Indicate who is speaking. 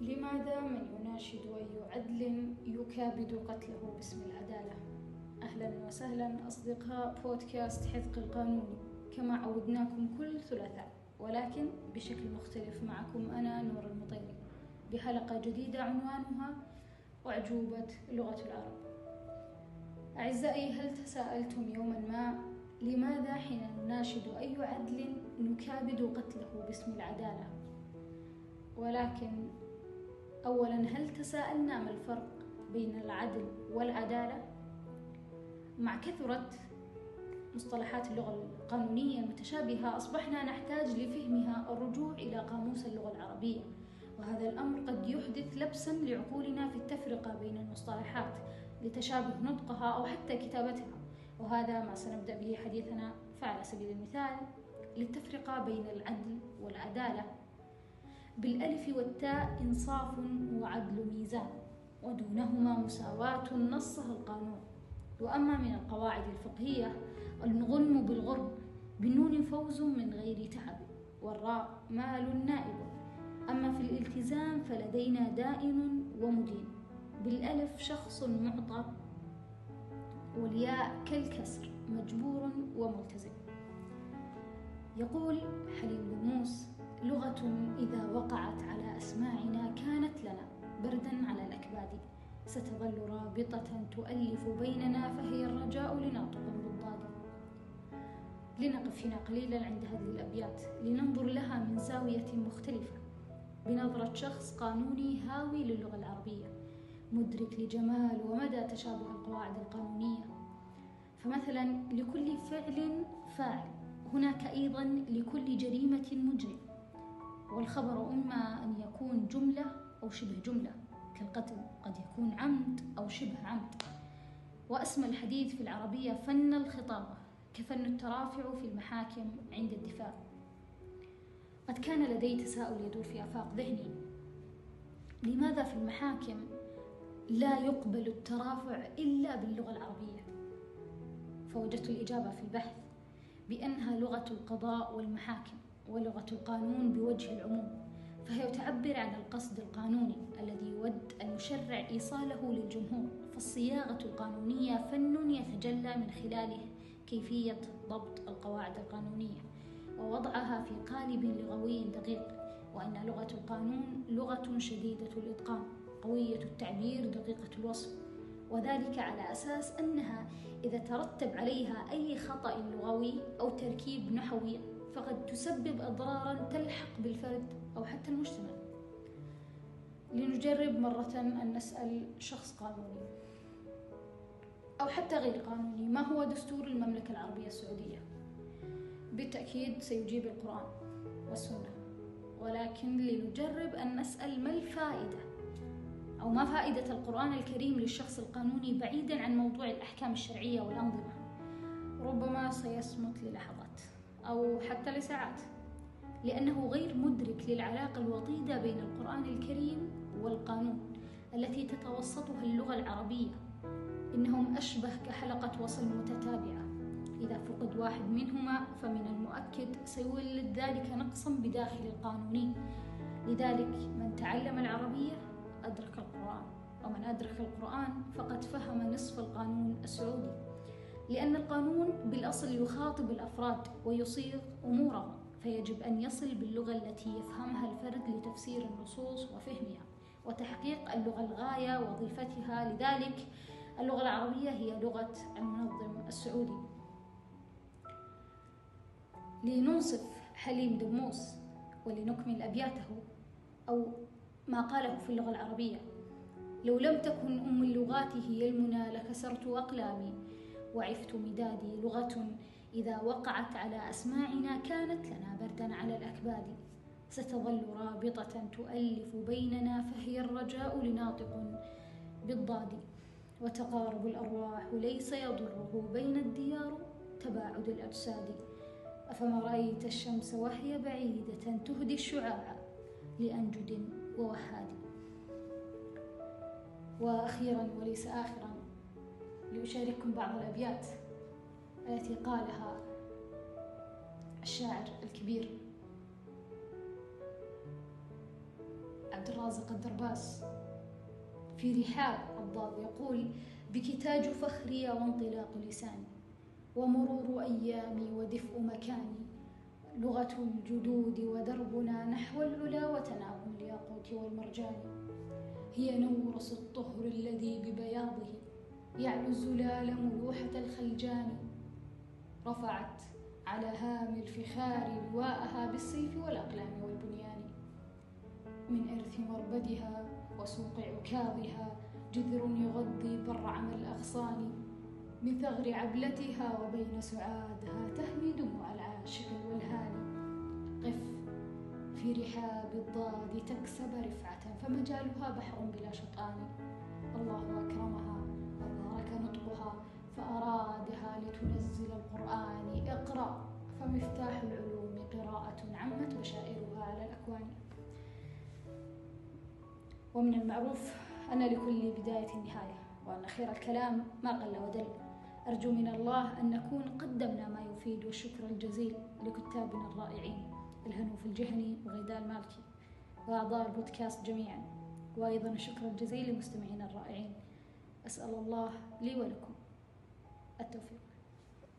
Speaker 1: لماذا من يناشد أي عدل يكابد قتله باسم العدالة؟ أهلا وسهلا أصدقاء بودكاست حذق القانوني كما عودناكم كل ثلاثاء ولكن بشكل مختلف معكم أنا نور المطيري بحلقة جديدة عنوانها أعجوبة لغة العرب أعزائي هل تساءلتم يوما ما لماذا حين نناشد أي عدل نكابد قتله باسم العدالة؟ ولكن أولا هل تساءلنا ما الفرق بين العدل والعدالة؟ مع كثرة مصطلحات اللغة القانونية المتشابهة أصبحنا نحتاج لفهمها الرجوع إلى قاموس اللغة العربية. وهذا الأمر قد يحدث لبسا لعقولنا في التفرقة بين المصطلحات لتشابه نطقها أو حتى كتابتها. وهذا ما سنبدأ به حديثنا فعلى سبيل المثال للتفرقة بين العدل والعدالة. بالألف والتاء إنصاف وعدل ميزان ودونهما مساواة نصها القانون. وأما من القواعد الفقهية الغنم بالغرم بالنون فوز من غير تعب والراء مال نائب. أما في الالتزام فلدينا دائن ومدين. بالألف شخص معطى والياء كالكسر مجبور وملتزم. يقول حليم موس لغة إذا وقعت على أسماعنا كانت لنا بردا على الأكباد. ستظل رابطة تؤلف بيننا فهي الرجاء لناطق بالضاد لنقف هنا قليلا عند هذه الأبيات لننظر لها من زاوية مختلفة. بنظرة شخص قانوني هاوي للغة العربية مدرك لجمال ومدى تشابه القواعد القانونية. فمثلا لكل فعل فاعل هناك أيضا لكل جريمة مجرم. والخبر إما أن يكون جملة أو شبه جملة كالقتل قد يكون عمد أو شبه عمد. وأسمى الحديث في العربية فن الخطابة كفن الترافع في المحاكم عند الدفاع. قد كان لدي تساؤل يدور في آفاق ذهني. لماذا في المحاكم لا يقبل الترافع إلا باللغة العربية؟ فوجدت الإجابة في البحث بأنها لغة القضاء والمحاكم. ولغة القانون بوجه العموم فهي تعبر عن القصد القانوني الذي يود المشرع إيصاله للجمهور فالصياغة القانونية فن يتجلى من خلاله كيفية ضبط القواعد القانونية ووضعها في قالب لغوي دقيق وأن لغة القانون لغة شديدة الإتقان قوية التعبير دقيقة الوصف وذلك على أساس أنها إذا ترتب عليها أي خطأ لغوي أو تركيب نحوي فقد تسبب أضرارا تلحق بالفرد أو حتى المجتمع. لنجرب مرة أن نسأل شخص قانوني أو حتى غير قانوني ما هو دستور المملكة العربية السعودية؟ بالتأكيد سيجيب القرآن والسنة. ولكن لنجرب أن نسأل ما الفائدة أو ما فائدة القرآن الكريم للشخص القانوني بعيدا عن موضوع الأحكام الشرعية والأنظمة؟ ربما سيصمت للحظات. أو حتى لساعات لأنه غير مدرك للعلاقة الوطيدة بين القرآن الكريم والقانون التي تتوسطها اللغة العربية. إنهم أشبه كحلقة وصل متتابعة. إذا فقد واحد منهما فمن المؤكد سيولد ذلك نقصا بداخل القانوني لذلك من تعلم العربية أدرك القرآن ومن أدرك القرآن فقد فهم نصف القانون السعودي. لأن القانون بالأصل يخاطب الأفراد ويصيغ أمورهم فيجب أن يصل باللغة التي يفهمها الفرد لتفسير النصوص وفهمها وتحقيق اللغة الغاية وظيفتها. لذلك اللغة العربية هي لغة المنظم السعودي. لننصف حليم دموس ولنكمل أبياته أو ما قاله في اللغة العربية. لو لم تكن أم اللغات هي المنى لكسرت أقلامي. وعفت مدادي لغة إذا وقعت على أسماعنا كانت لنا بردا على الأكباد. ستظل رابطة تؤلف بيننا فهي الرجاء لناطق بالضاد. وتقارب الأرواح ليس يضره بين الديار تباعد الأجساد. أفما رأيت الشمس وهي بعيدة تهدي الشعاع لأنجد ووهاد. وأخيرا وليس آخرا لأشارككم بعض الأبيات التي قالها الشاعر الكبير عبد الرازق الدرباس في رحاب الضاد. يقول بك تاج فخري وانطلاق لساني ومرور أيامي ودفء مكاني لغة الجدود ودربنا نحو العلا وتناغم الياقوت والمرجان هي نورس الطهر الذي ببياضه يعلو الزلال ملوحة الخلجان. رفعت على هام الفخار لواءها بالسيف والأقلام والبنيان. من إرث مربدها وسوق عكاظها جذر يغذي برعم الأغصان. من ثغر عبلتها وبين سعادها تهمي دموع العاشق والهاني قف في رحاب الضاد تكسب رفعة فمجالها بحر بلا شطآن. فأرادها لتنزل القرآن. اقرأ. فمفتاح العلوم قراءة عمت بشائرها على الأكوان. ومن المعروف أن لكل بداية نهاية وأن خير الكلام ما قل ودل. أرجو من الله أن نكون قدمنا ما يفيد والشكر الجزيل لكتابنا الرائعين الهنوف الجهني وغيداء المالكي وأعضاء البودكاست جميعا. وأيضا الشكر الجزيل لمستمعينا الرائعين. أسأل الله لي ولكم. التوفيق.